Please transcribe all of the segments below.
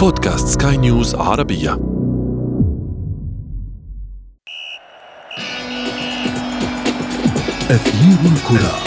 بودكاست سكاي نيوز عربية. أثير الكرة.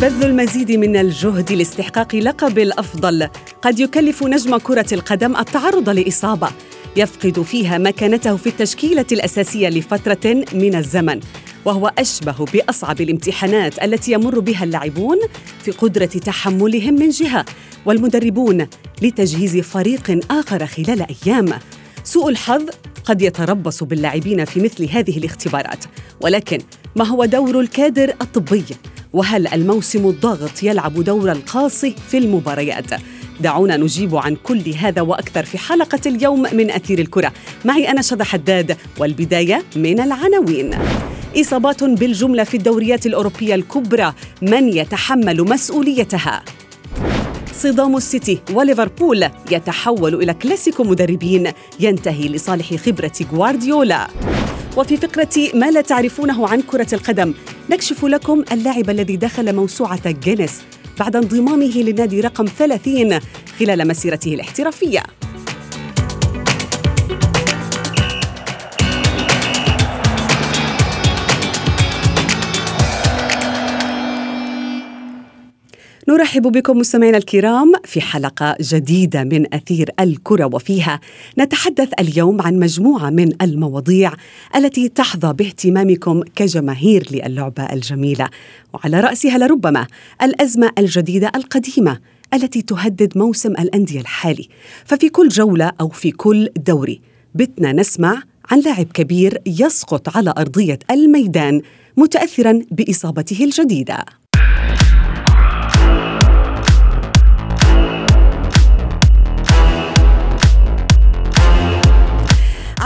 بذل المزيد من الجهد لاستحقاق لقب الأفضل. قد يكلف نجم كرة القدم التعرض لإصابة. يفقد فيها مكانته في التشكيلة الأساسية لفترة من الزمن وهو أشبه بأصعب الامتحانات التي يمر بها اللاعبون في قدرة تحملهم من جهة والمدربون لتجهيز فريق آخر خلال أيام. سوء الحظ قد يتربص باللاعبين في مثل هذه الاختبارات ولكن ما هو دور الكادر الطبي؟ وهل الموسم الضاغط يلعب دور القاصي في المباريات؟ دعونا نجيب عن كل هذا وأكثر في حلقة اليوم من أثير الكرة. معي أنا شذى حداد والبداية من العناوين. إصابات بالجملة في الدوريات الأوروبية الكبرى من يتحمل مسؤوليتها؟ صدام السيتي وليفربول يتحول إلى كلاسيكو مدربين ينتهي لصالح خبرة غوارديولا. وفي فقرة ما لا تعرفونه عن كرة القدم نكشف لكم اللاعب الذي دخل موسوعة جينيس بعد انضمامه للنادي رقم 30 خلال مسيرته الاحترافية. نرحب بكم مستمعينا الكرام في حلقة جديدة من أثير الكرة وفيها نتحدث اليوم عن مجموعة من المواضيع التي تحظى باهتمامكم كجماهير للعبة الجميلة. وعلى رأسها لربما الأزمة الجديدة القديمة التي تهدد موسم الأندية الحالي. ففي كل جولة أو في كل دوري بتنا نسمع عن لاعب كبير يسقط على أرضية الميدان متاثرا بإصابته الجديدة.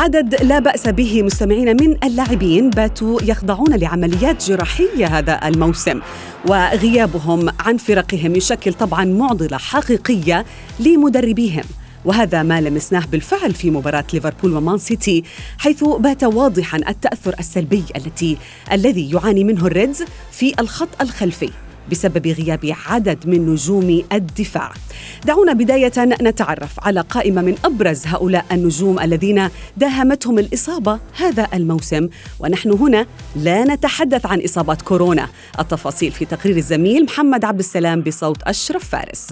عدد لا بأس به مستمعين من اللاعبين باتوا يخضعون لعمليات جراحية هذا الموسم وغيابهم عن فرقهم يشكل طبعا معضلة حقيقية لمدربيهم. وهذا ما لمسناه بالفعل في مباراة ليفربول ومان سيتي حيث بات واضحا التأثر السلبي التي الذي يعاني منه الريدز في الخط الخلفي. بسبب غياب عدد من نجوم الدفاع. دعونا بداية نتعرف على قائمة من أبرز هؤلاء النجوم الذين داهمتهم الإصابة هذا الموسم. ونحن هنا لا نتحدث عن إصابات كورونا. التفاصيل في تقرير الزميل محمد عبد السلام بصوت أشرف فارس.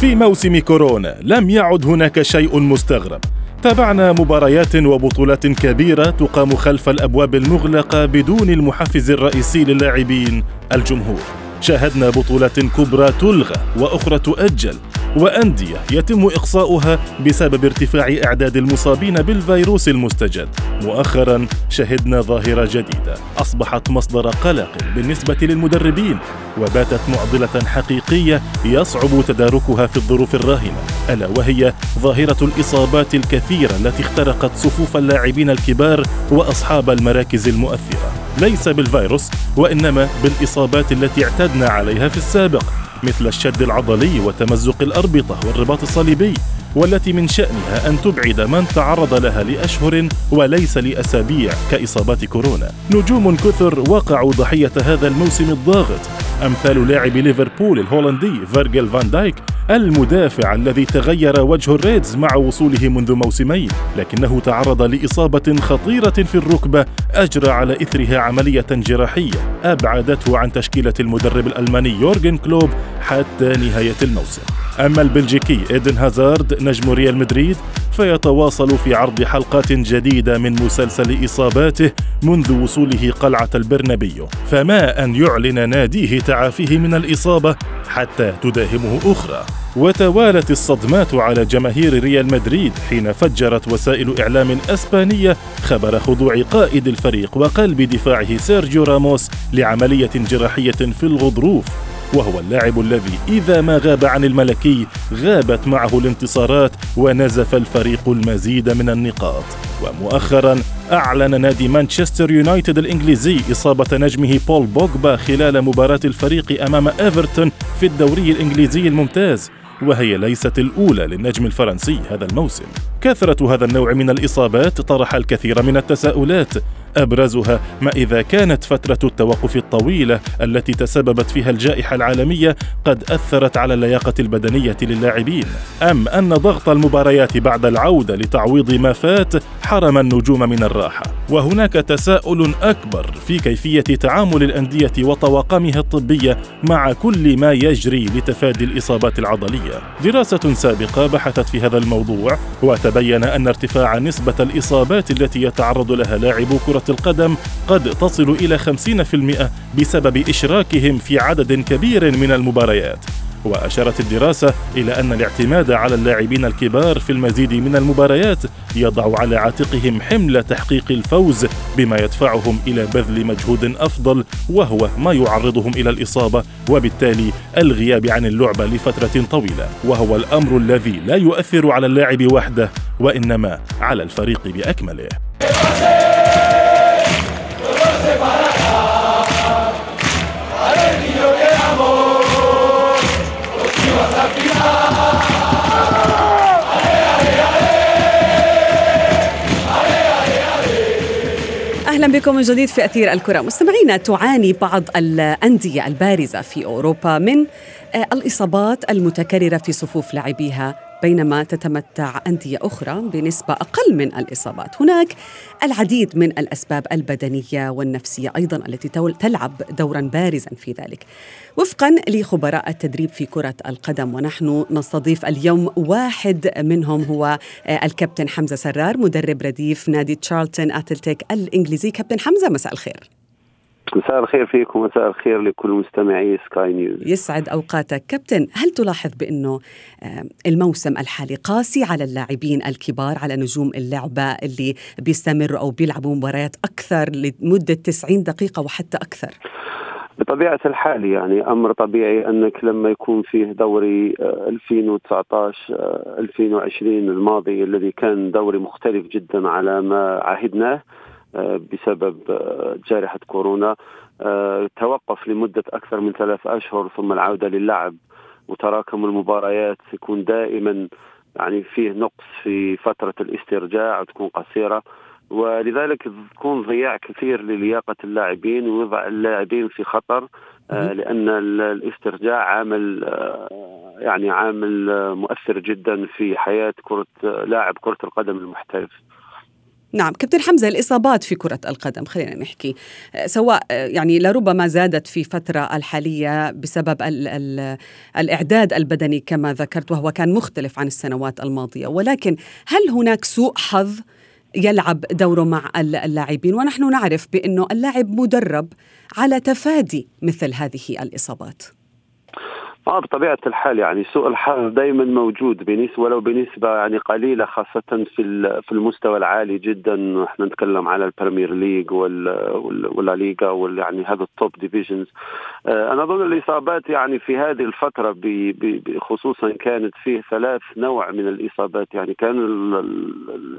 في موسم كورونا لم يعد هناك شيء مستغرب. تابعنا مباريات وبطولات كبيرة تقام خلف الأبواب المغلقة بدون المحفز الرئيسي للاعبين الجمهور. شاهدنا بطولات كبرى تلغى وأخرى تؤجل. وأندية يتم إقصاؤها بسبب ارتفاع إعداد المصابين بالفيروس المستجد. مؤخرا شهدنا ظاهرة جديدة. أصبحت مصدر قلق بالنسبة للمدربين وباتت معضلة حقيقية يصعب تداركها في الظروف الراهنة. ألا وهي ظاهرة الإصابات الكثيرة التي اخترقت صفوف اللاعبين الكبار وأصحاب المراكز المؤثرة. ليس بالفيروس وإنما بالإصابات التي اعتدنا عليها في السابق. مثل الشد العضلي وتمزق الأربطة والرباط الصليبي والتي من شأنها أن تبعد من تعرض لها لأشهر وليس لأسابيع كإصابات كورونا. نجوم كثر وقعوا ضحية هذا الموسم الضاغط أمثال لاعب ليفربول الهولندي فيرجل فان دايك المدافع الذي تغير وجه الريدز مع وصوله منذ موسمين لكنه تعرض لإصابة خطيرة في الركبة أجرى على إثرها عملية جراحية أبعدته عن تشكيلة المدرب الألماني يورجن كلوب حتى نهاية الموسم. أما البلجيكي إيدن هازارد نجم ريال مدريد فيتواصل في عرض حلقات جديدة من مسلسل إصاباته منذ وصوله قلعة البرنابيو. فما أن يعلن ناديه تعافيه من الإصابة حتى تداهمه أخرى. وتوالت الصدمات على جماهير ريال مدريد حين فجرت وسائل إعلام أسبانية خبر خضوع قائد الفريق وقلب دفاعه سيرجيو راموس لعملية جراحية في الغضروف. وهو اللاعب الذي إذا ما غاب عن الملكي غابت معه الانتصارات ونزف الفريق المزيد من النقاط. ومؤخرا أعلن نادي مانشستر يونايتد الإنجليزي إصابة نجمه بول بوجبا خلال مباراة الفريق أمام إيفرتون في الدوري الإنجليزي الممتاز وهي ليست الأولى للنجم الفرنسي هذا الموسم. كثرة هذا النوع من الإصابات طرح الكثير من التساؤلات أبرزها ما إذا كانت فترة التوقف الطويلة التي تسببت فيها الجائحة العالمية قد أثرت على اللياقة البدنية للاعبين. أم أن ضغط المباريات بعد العودة لتعويض ما فات حرم النجوم من الراحة. وهناك تساؤل أكبر في كيفية تعامل الأندية وطواقمها الطبية مع كل ما يجري لتفادي الإصابات العضلية. دراسة سابقة بحثت في هذا الموضوع وتبين أن ارتفاع نسبة الإصابات التي يتعرض لها لاعبو كرة القدم قد تصل إلى 50% بسبب إشراكهم في عدد كبير من المباريات. وأشارت الدراسة إلى أن الاعتماد على اللاعبين الكبار في المزيد من المباريات يضع على عاتقهم حمل تحقيق الفوز بما يدفعهم إلى بذل مجهود أفضل وهو ما يعرضهم إلى الإصابة وبالتالي الغياب عن اللعبة لفترة طويلة. وهو الأمر الذي لا يؤثر على اللاعب وحده وإنما على الفريق بأكمله. بكم من جديد في أثير الكرة. مستمعينا تعاني بعض الأندية البارزة في أوروبا من آه، الإصابات المتكررة في صفوف لاعبيها بينما تتمتع أندية أخرى بنسبة أقل من الإصابات. هناك العديد من الأسباب البدنية والنفسية أيضا التي تلعب دورا بارزا في ذلك. وفقا لخبراء التدريب في كرة القدم ونحن نستضيف اليوم واحد منهم هو آه، الكابتن حمزة سرار مدرب رديف نادي تشارلتون أتلتيك الإنجليزي. كابتن حمزة مساء الخير. مساء الخير فيكم مساء الخير لكل مستمعي سكاي نيوز. يسعد أوقاتك. كابتن هل تلاحظ بأنه الموسم الحالي قاسي على اللاعبين الكبار على نجوم اللعبة اللي بيستمروا أو بيلعبوا مباريات أكثر لمدة 90 دقيقة وحتى أكثر؟ بطبيعة الحال يعني أمر طبيعي أنك لما يكون فيه دوري 2019 آه، 2020 آه، الماضي الذي كان دوري مختلف جدا على ما عهدناه آه، بسبب آه، جائحة كورونا. آه، توقف لمدة أكثر من ثلاث أشهر ثم العودة للعب. وتراكم المباريات يكون دائما يعني فيه نقص في فترة الاسترجاع وتكون قصيرة. ولذلك تكون ضياع كثير للياقة اللاعبين ويضع اللاعبين في خطر لأن الاسترجاع عامل يعني عامل مؤثر جدا في حياة كرة لاعب كرة القدم المحترف. نعم كابتن حمزة الإصابات في كرة القدم خلينا نحكي سواء يعني لربما زادت في فترة الحالية بسبب ال ال الإعداد البدني كما ذكرت وهو كان مختلف عن السنوات الماضية. ولكن هل هناك سوء حظ يلعب دوره مع اللاعبين؟ ونحن نعرف بأنه اللاعب مدرب على تفادي مثل هذه الإصابات. آه بطبيعة الحال يعني سوء الحظ دائما موجود بنسبه ولو بنسبة يعني قليلة خاصة في في المستوى العالي جدا. إحنا نتكلم على ال Premier League و La Liga يعني هذا ال top divisions آه أنا أظن الإصابات يعني في هذه الفترة خصوصا كانت فيه ثلاث نوع من الإصابات. يعني كان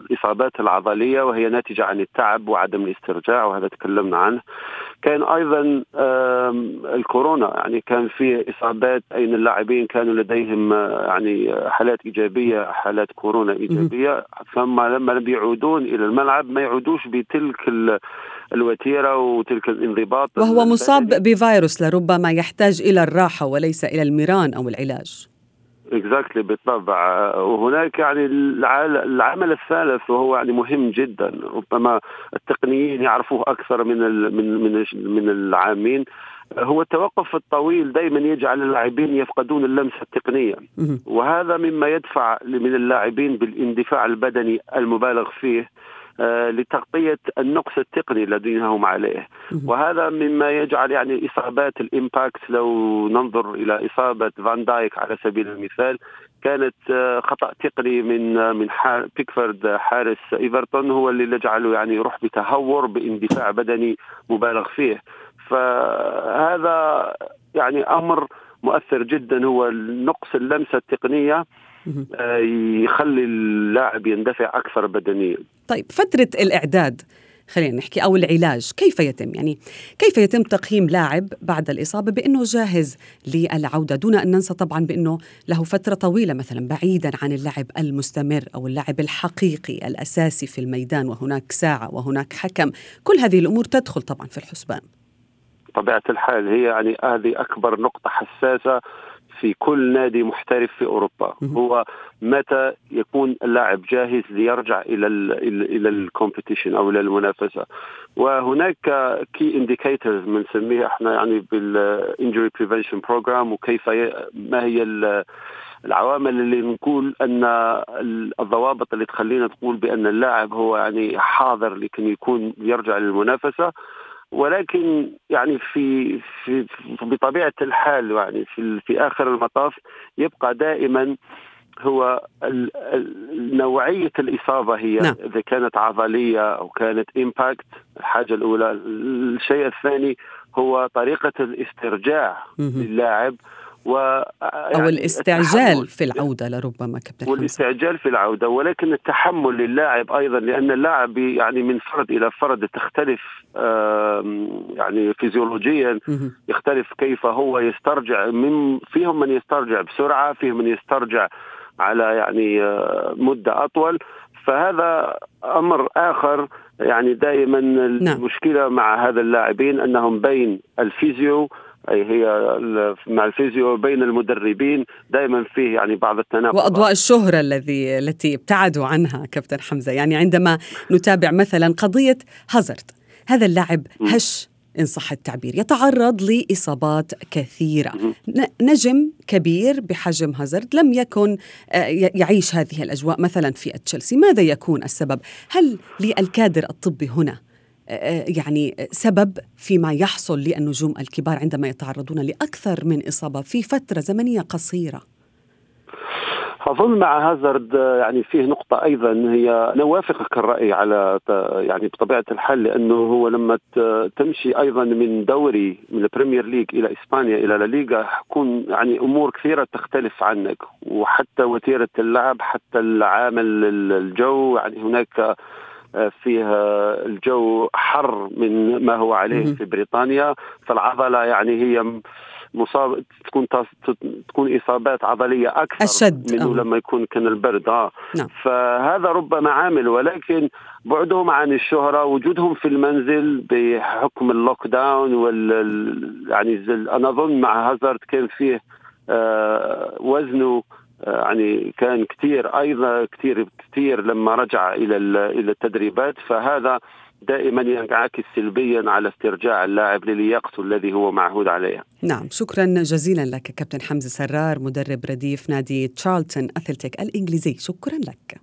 الإصابات العضلية وهي ناتجة عن التعب وعدم الاسترجاع وهذا تكلمنا عنه. كان أيضا الكورونا. يعني كان فيه إصابات أين اللاعبين كانوا لديهم آه، يعني حالات إيجابية حالات كورونا إيجابية. ثم لما بيعودون إلى الملعب ما يعودوش بتلك الوتيرة وتلك الانضباط وهو مصاب بفيروس لربما يحتاج إلى الراحة وليس إلى الميران أو العلاج. اكزاكتلي بالطبع. وهناك يعني العمل الثالث وهو يعني مهم جدا. ربما التقنيين يعرفوه أكثر من من من العامين. هو التوقف الطويل دائما يجعل اللاعبين يفقدون اللمسة التقنية. وهذا مما يدفع من اللاعبين بالاندفاع البدني المبالغ فيه آه، لتغطية النقص التقني الذي هم عليه. وهذا مما يجعل يعني إصابات الإمباكت لو ننظر إلى إصابة فان دايك على سبيل المثال كانت آه، خطأ تقني من آه، من بيكفورد حارس إيفرتون هو اللي جعله يعني يروح بتهور باندفاع بدني مبالغ فيه. فهذا يعني أمر مؤثر جدا. هو نقص اللمسة التقنية آه، يخلي اللاعب يندفع أكثر بدنيا. طيب فترة الإعداد خلينا نحكي أو العلاج كيف يتم؟ يعني كيف يتم تقييم لاعب بعد الإصابة بأنه جاهز للعودة دون أن ننسى طبعا بأنه له فترة طويلة مثلا بعيدا عن اللعب المستمر أو اللعب الحقيقي الأساسي في الميدان وهناك ساعة وهناك حكم. كل هذه الأمور تدخل طبعا في الحسبان. طبيعه الحال هي يعني هذه أكبر نقطة حساسة في كل نادي محترف في أوروبا. هو متى يكون اللاعب جاهز ليرجع إلى ال إلى ال competition أو إلى المنافسة؟ وهناك key indicators بنسميها إحنا يعني بال injury prevention program وكيف ما هي العوامل اللي نقول أن الضوابط اللي تخلينا تقول بأن اللاعب هو يعني حاضر لكي يكون يرجع للمنافسة. ولكن يعني في في بطبيعة الحال يعني في في آخر المطاف يبقى دائما هو نوعية الإصابة هي نعم. إذا كانت عضلية أو كانت امباكت الحاجة الأولى. الشيء الثاني هو طريقة الاسترجاع للاعب و يعني أو الاستعجال في العودة لربما كابتن والاستعجال في العودة ولكن التحمل للاعب أيضا لأن اللاعب يعني من فرد إلى فرد تختلف يعني فيزيولوجيا يختلف كيف هو يسترجع من فيهم من يسترجع بسرعة فيهم من يسترجع على يعني آه، مدة أطول. فهذا أمر آخر يعني دائما نعم. المشكلة مع هذا اللاعبين أنهم بين ال physio أي هي مع ال physio بين المدربين دائما فيه يعني بعض التناقض وأضواء الشهرة الذي التي ابتعدوا عنها كابتن حمزة. يعني عندما نتابع مثلا قضية هازارد هذا اللاعب هش إن صح التعبير يتعرض لإصابات كثيرة. نجم كبير بحجم هازارد لم يكن آه، يعيش هذه الأجواء مثلا في تشيلسي. ماذا يكون السبب؟ هل للكادر الطبي هنا يعني سبب فيما يحصل للنجوم الكبار عندما يتعرضون لأكثر من إصابة في فترة زمنية قصيرة. أظن مع هازارد يعني فيه نقطة أيضا هي أنا أوافقك الرأي على يعني بطبيعة الحال لأنه هو لما تمشي أيضا من دوري من ال Premier League إلى إسبانيا إلى الليغا حتكون يعني أمور كثيرة تختلف عنك وحتى وتيرة اللعب حتى العامل الجو يعني هناك فيها الجو حر من ما هو عليه في بريطانيا فالعضلة يعني هي مصاب تكون تكون إصابات عضلية أكثر أشد منه لما يكون كان البرد آه. نعم. فهذا ربما عامل ولكن بعدهم عن الشهرة وجودهم في المنزل بحكم اللوك داون وال يعني أنا أظن مع هازارد كان فيه آه وزنه يعني كان كثير أيضا كثير كثير لما رجع إلى إلى التدريبات فهذا دائما ينعكس سلبيا على استرجاع اللاعب للياقته الذي هو معهود عليها. نعم شكرا جزيلا لك كابتن حمزة سرار مدرب رديف نادي تشارلتون أثلتيك الإنجليزي شكرا لك.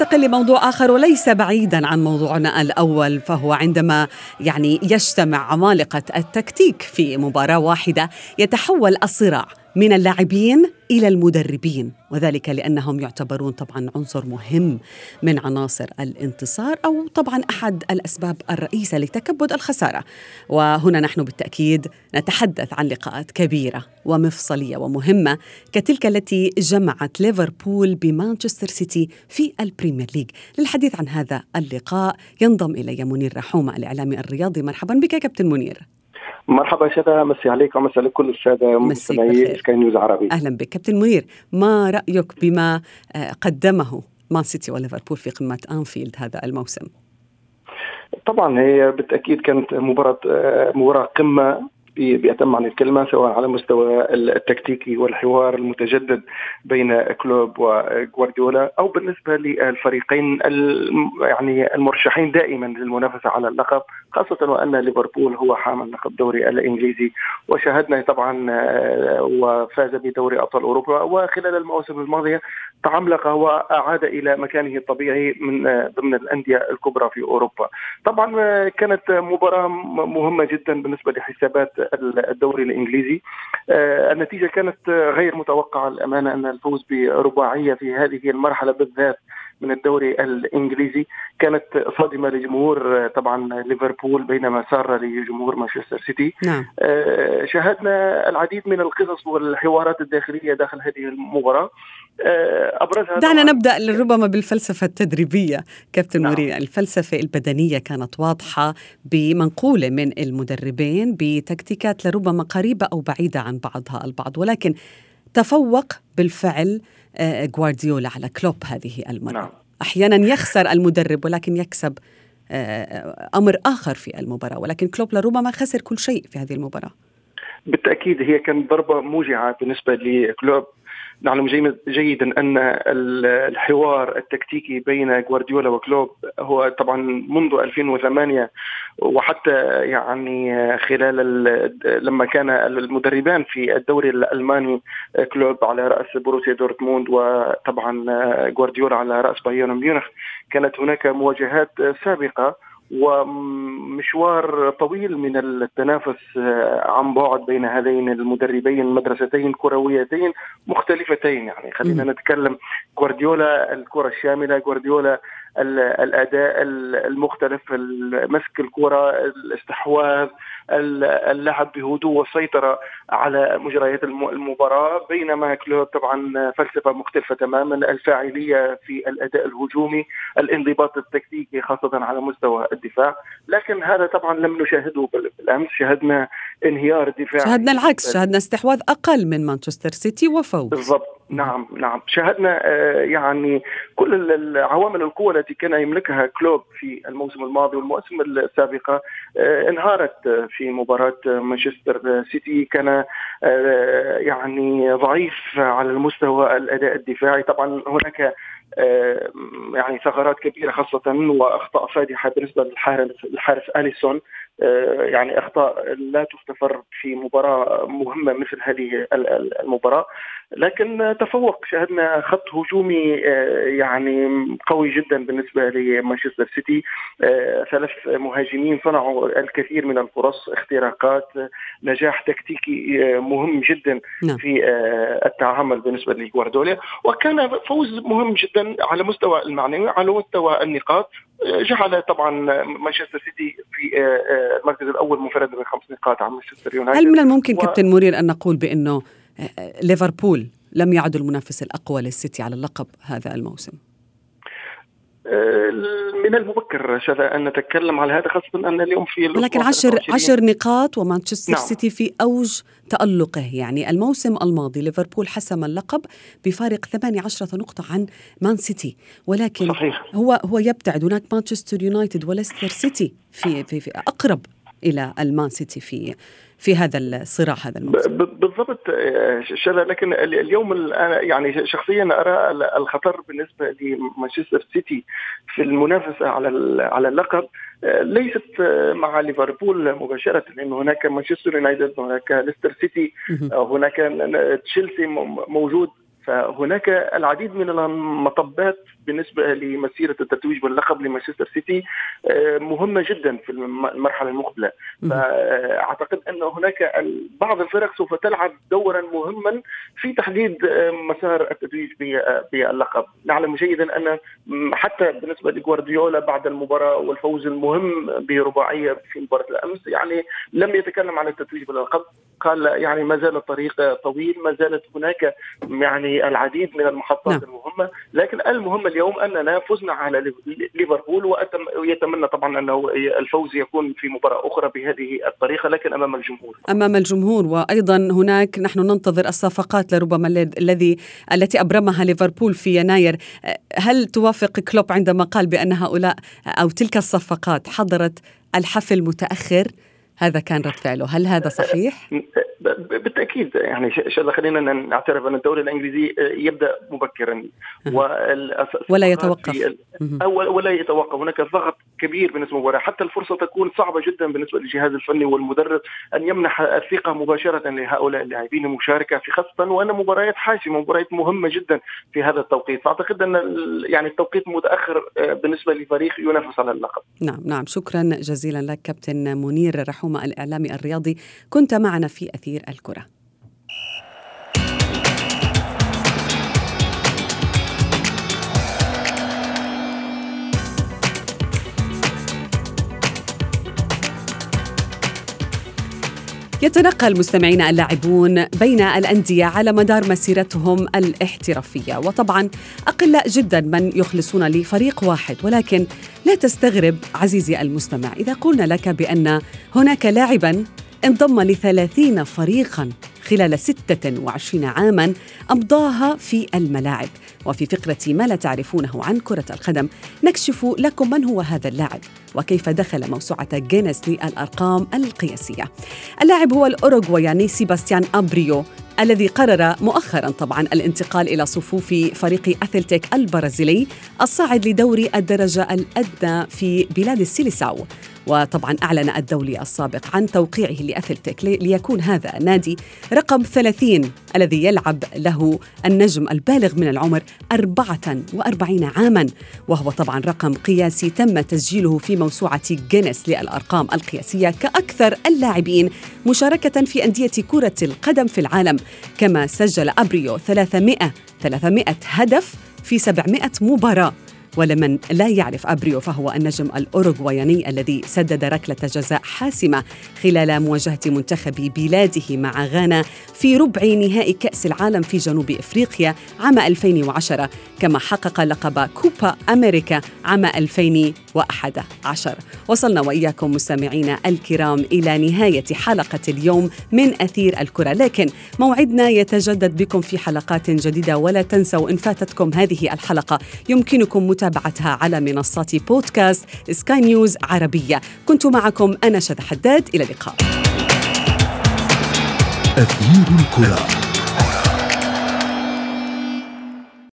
ننتقل لموضوع آخر وليس بعيدا عن موضوعنا الأول فهو عندما يعني يجتمع عمالقة التكتيك في مباراة واحدة يتحول الصراع. من اللاعبين إلى المدربين وذلك لأنهم يعتبرون طبعا عنصر مهم من عناصر الانتصار أو طبعا أحد الأسباب الرئيسة لتكبد الخسارة. وهنا نحن بالتأكيد نتحدث عن لقاءات كبيرة ومفصلية ومهمة كتلك التي جمعت ليفربول بمانشستر سيتي في ال Premier League. للحديث عن هذا اللقاء ينضم إلي منير رحومة الإعلامي الرياضي. مرحبا بك كابتن منير. مرحبا شذا مسي عليك ومسي على كل الساده مستمعي سكاي نيوز عربي. أهلا بك. كابتن منير ما رأيك بما آه، قدمه مان سيتي وليفربول في قمة أنفيلد هذا الموسم؟ طبعا هي بالتأكيد كانت مباراة آه، مباراة قمة. بأتم معنى الكلمة سواء على مستوى التكتيكي والحوار المتجدد بين كلوب وغوارديولا أو بالنسبة للفريقين يعني المرشحين دائما للمنافسة على اللقب خاصة وأن ليفربول هو حامل لقب الدوري الإنجليزي. وشاهدنا طبعا آه، وفاز بدوري أبطال أوروبا وخلال المواسم الماضية تعملق وأعاد إلى مكانه الطبيعي من آه، ضمن الأندية الكبرى في أوروبا. طبعا آه، كانت مباراة مهمة جدا بالنسبة لحسابات الدوري الإنجليزي. آه، النتيجة كانت غير متوقعة. الأمانة أن الفوز برباعية في هذه المرحلة بالذات من الدوري الإنجليزي كانت صادمة لجمهور طبعا ليفربول بينما سار لجمهور مانشستر سيتي نعم. شاهدنا العديد من القصص والحوارات الداخلية داخل هذه المباراة أبرزها دعنا نبدأ ربما بالفلسفة التدريبية كابتن نعم. مريم الفلسفة البدنية كانت واضحة بمنقولة من المدربين بتكتيكات لربما قريبة أو بعيدة عن بعضها البعض ولكن تفوق بالفعل جوارديولا على كلوب هذه المرة. نعم. أحيانا يخسر المدرب ولكن يكسب أمر آخر في المباراة ولكن كلوب لربما خسر كل شيء في هذه المباراة. بالتأكيد هي كانت ضربة موجعة بالنسبة لكلوب. نعلم جيدا أن الحوار التكتيكي بين جوارديولا وكلوب هو طبعا منذ 2008 وحتى يعني خلال لما كان المدربان في الدوري الألماني كلوب على رأس بروسيا دورتموند وطبعا جوارديولا على رأس بايرن ميونخ كانت هناك مواجهات سابقة. ومشوار طويل من التنافس عن بعد بين هذين المدربين مدرستين كرويتين مختلفتين. يعني خلينا نتكلم جوارديولا الكرة الشاملة جوارديولا الأداء المختلف مسك الكرة الاستحواذ اللعب بهدوء والسيطره على مجريات المباراة. بينما كلوب طبعا فلسفة مختلفة تماما الفاعلية في الأداء الهجومي الانضباط التكتيكي خاصة على مستوى الدفاع. لكن هذا طبعا لم نشاهده بالأمس. شاهدنا انهيار الدفاع شاهدنا العكس. شاهدنا استحواذ أقل من مانشستر سيتي وفوز. بالضبط. نعم نعم. شاهدنا يعني كل العوامل القوة التي كان يملكها كلوب في الموسم الماضي والمواسم السابقة انهارت في مباراة مانشستر سيتي. كان يعني ضعيف على المستوى الأداء الدفاعي. طبعا هناك يعني ثغرات كبيرة خاصة وأخطاء فادحة بالنسبة للحارس الحارس أليسون. يعني أخطاء لا تغتفر في مباراة مهمة مثل هذه المباراة. لكن تفوق شاهدنا خط هجومي يعني قوي جدا بالنسبة لمانشستر سيتي. ثلاث مهاجمين صنعوا الكثير من الفرص اختراقات نجاح تكتيكي مهم جدا نعم. في التعامل بالنسبة لجوارديولا. وكان فوز مهم جدا على مستوى المعنوي على مستوى النقاط. جعل طبعا مانشستر سيتي في المركز الأول منفردا بخمس نقاط عن مانشستر يونايتد هل من الممكن و... كابتن منير أن نقول بأنه ليفربول لم يعد المنافس الأقوى للسيتي على اللقب هذا الموسم؟ من المبكر شذا أن نتكلم على هذا خاصة أن اليوم في لكن عشر عشر نقاط ومانشستر نعم. سيتي في أوج تألقه يعني الموسم الماضي ليفربول حسم اللقب بفارق 18 نقطة عن مان سيتي ولكن صحيح. هو هو يبتعد هناك مانشستر يونايتد وليستر سيتي في, في, في أقرب إلى المان سيتي في في هذا الصراع هذا الموسم. بالضبط شذا لكن اليوم أنا يعني شخصيا أرى الخطر بالنسبة لمانشستر سيتي في المنافسة على على اللقب. ليست مع ليفربول مباشرة لأن هناك مانشستر يونايتد هناك ليستر سيتي هناك تشيلسي موجود. فهناك العديد من المطبات بالنسبة لمسيرة التتويج باللقب لمانشستر سيتي مهمة جدا في المرحلة المقبلة. فأعتقد أن هناك بعض الفرق سوف تلعب دورا مهما في تحديد مسار التتويج باللقب. نعلم جيدا أن حتى بالنسبة لجوارديولا بعد المباراة والفوز المهم برباعية في مباراة الأمس يعني لم يتكلم عن التتويج باللقب. قال يعني ما زال الطريق طويل ما زالت هناك يعني العديد من المحطات نعم. المهمة لكن المهم اليوم أننا فزنا على ليفربول ويتمنى طبعا أنه الفوز يكون في مباراة أخرى بهذه الطريقة لكن أمام الجمهور. أمام الجمهور وأيضا هناك نحن ننتظر الصفقات لربما الذي التي أبرمها ليفربول في يناير. هل توافق كلوب عندما قال بأن هؤلاء أو تلك الصفقات حضرت الحفل متأخر؟ هذا كان رد فعله. هل هذا صحيح؟ بالتأكيد يعني خلينا نعترف أن الدوري الإنجليزي يبدأ مبكرا. ولا يتوقف. ولا يتوقف. هناك ضغط كبير بالنسبة للمباراه حتى الفرصة تكون صعبة جدا بالنسبة للجهاز الفني والمدرب أن يمنح الثقة مباشرة لهؤلاء اللاعبين المشاركة في خاصة وأن مباريات حاسمة مباريات مهمة جدا في هذا التوقيت. فاعتقد أن يعني التوقيت متأخر بالنسبة لفريق ينافس على اللقب. نعم نعم. شكرا جزيلا لك كابتن منير. رحومه الاعلامي الرياضي كنت معنا في أثير الكرة. يتنقل مستمعينا اللاعبون بين الأندية على مدار مسيرتهم الاحترافية. وطبعا أقل جدا من يخلصون لفريق واحد ولكن لا تستغرب عزيزي المستمع إذا قلنا لك بأن هناك لاعبا انضم لثلاثين فريقا خلال 26 عاما أمضاها في الملاعب. وفي فقرة ما لا تعرفونه عن كرة القدم نكشف لكم من هو هذا اللاعب وكيف دخل موسوعة جينيس للأرقام القياسية. اللاعب هو الأوروغواياني سيباستيان أبريو الذي قرر مؤخرا طبعا الانتقال إلى صفوف فريق أثلتيك البرازيلي الصاعد لدوري الدرجة الأدنى في بلاد السيليساو. وطبعا أعلن الدولي السابق عن توقيعه لأثلتيك ليكون هذا النادي رقم 30 الذي يلعب له النجم البالغ من العمر 44 عاما. وهو طبعا رقم قياسي تم تسجيله في موسوعة جينيس للأرقام القياسية كأكثر اللاعبين مشاركة في أندية كرة القدم في العالم. كما سجل أبريو 300 300 هدف في 700 مباراة. ولمن لا يعرف أبريو فهو النجم الأوروغواياني الذي سدد ركلة جزاء حاسمة خلال مواجهة منتخب بلاده مع غانا في ربع نهائي كأس العالم في جنوب إفريقيا عام 2010 كما حقق لقب كوبا أمريكا عام 2011 وصلنا وإياكم مستمعينا الكرام إلى نهاية حلقة اليوم من أثير الكرة. لكن موعدنا يتجدد بكم في حلقات جديدة ولا تنسوا إن فاتتكم هذه الحلقة. يمكنكم متابعتها على منصات بودكاست سكاي نيوز عربية. كنت معكم أنا شذى حداد. إلى اللقاء. أثير الكرة.